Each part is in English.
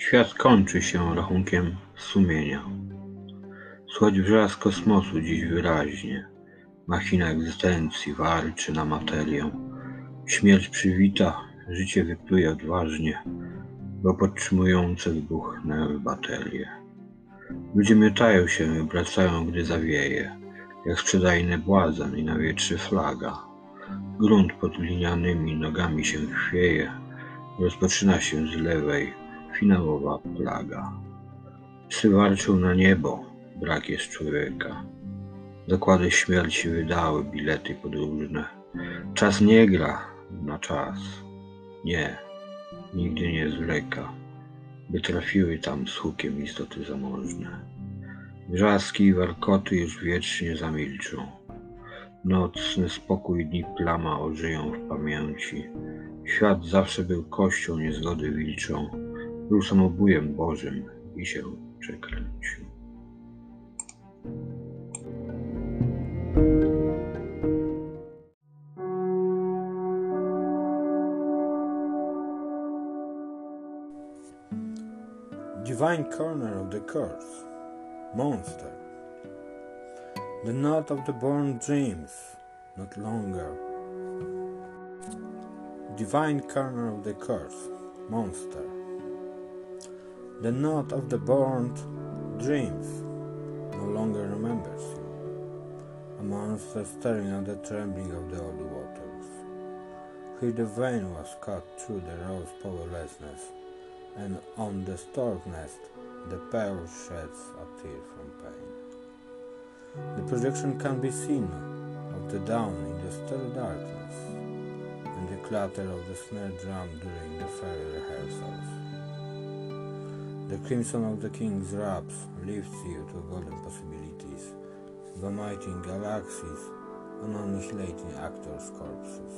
Świat kończy się rachunkiem sumienia. Słychać wrzask kosmosu dziś wyraźnie. Machina egzystencji walczy na materię. Śmierć przywita, życie wypluje odważnie, bo podtrzymujące wybuchnęły baterie. Ludzie miotają się i obracają, gdy zawieje, jak sprzedajny błazen i na wietrze flaga. Grunt pod linianymi nogami się chwieje, rozpoczyna się z lewej finałowa plaga. Psy warczą na niebo, brak jest człowieka. Zakłady śmierci wydały bilety podróżne. Czas nie gra na czas. Nie, nigdy nie zwleka, by trafiły tam z hukiem istoty zamożne. Wrzaski i warkoty już wiecznie zamilczą. Nocny spokój dni plama ożyją w pamięci. Świat zawsze był kością niezgody wilczą. Był samobójem Bożym i się przekręcił. Divine corner of the curse, monster. The knot of the born dreams, not longer. Divine corner of the curse, monster. The knot of the born dreams no longer remembers you. A monster staring at the trembling of the old waters. Here the vein was cut through the rose powerlessness, and on the stork nest the pearl sheds a tear from pain. The projection can be seen of the dawn in the still darkness, and the clatter of the snare drum during the fairy rehearsals. The crimson of the king's raps lifts you to golden possibilities, vomiting galaxies and annihilating actors' corpses.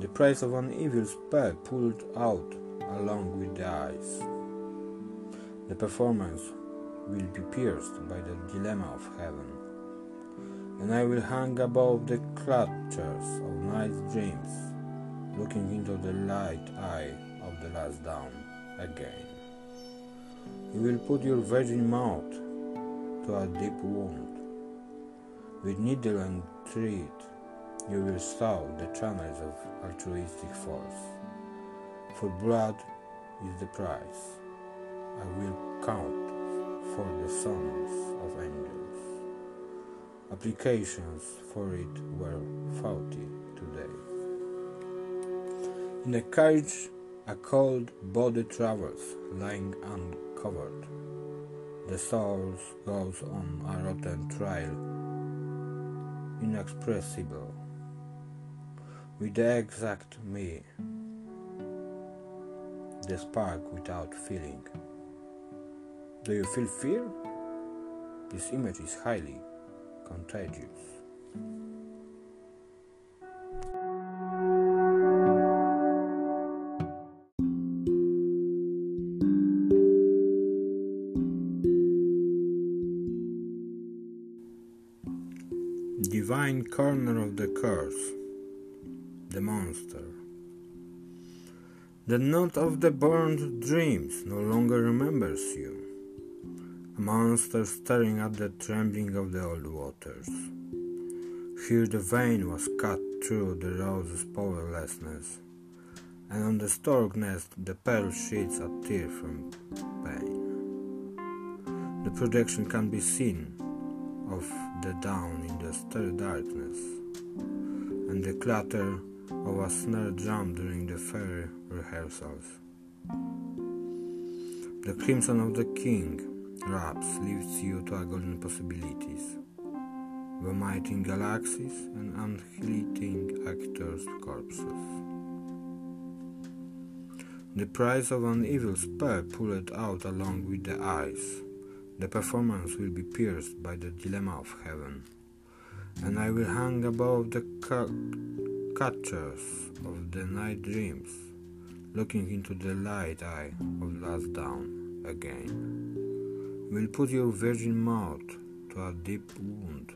The price of an evil spell pulled out along with the eyes. The performance will be pierced by the dilemma of heaven, and I will hang above the clutches of night's dreams, looking into the light eye of the last dawn again. You will put your virgin mouth to a deep wound. With needle and thread, you will sow the channels of altruistic force. For blood is the price. I will count for the sons of angels. Applications for it were faulty today. In the carriage, a cold body travels, lying uncovered. The soul goes on a rotten trail, inexpressible, with the exact me, the spark without feeling. Do you feel fear? This image is highly contagious. Divine corner of the curse, the monster. The knot of the burned dreams no longer remembers you. A monster staring at the trembling of the old waters. Here the vein was cut through the rose's powerlessness, and on the stork nest the pearl sheds a tear from pain. The projection can be seen of the dawn in the still darkness, and the clatter of a snare drum during the fairy rehearsals. The crimson of the king wraps lifts you to a golden possibilities, vomiting galaxies and annihilating actors' corpses. The price of an evil spell pulled out along with the eyes. The performance will be pierced by the dilemma of heaven, and I will hang above the ca- catchers of the night dreams, looking into the light eye of last dawn again. Will put your virgin mouth to a deep wound.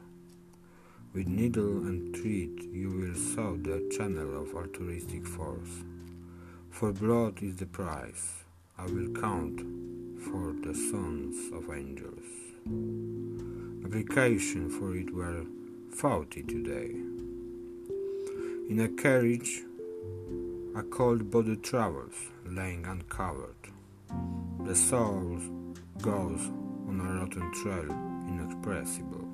With needle and thread you will sow the channel of altruistic force. For blood is the price. I will count for the sons of angels. Application for it were faulty today. In a carriage, a cold body travels, lying uncovered. The soul goes on a rotten trail, inexpressible.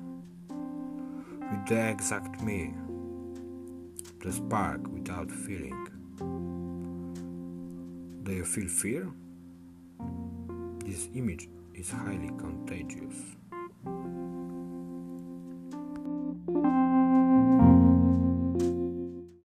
With the exact me, the spark without feeling. Do you feel fear? This image is highly contagious.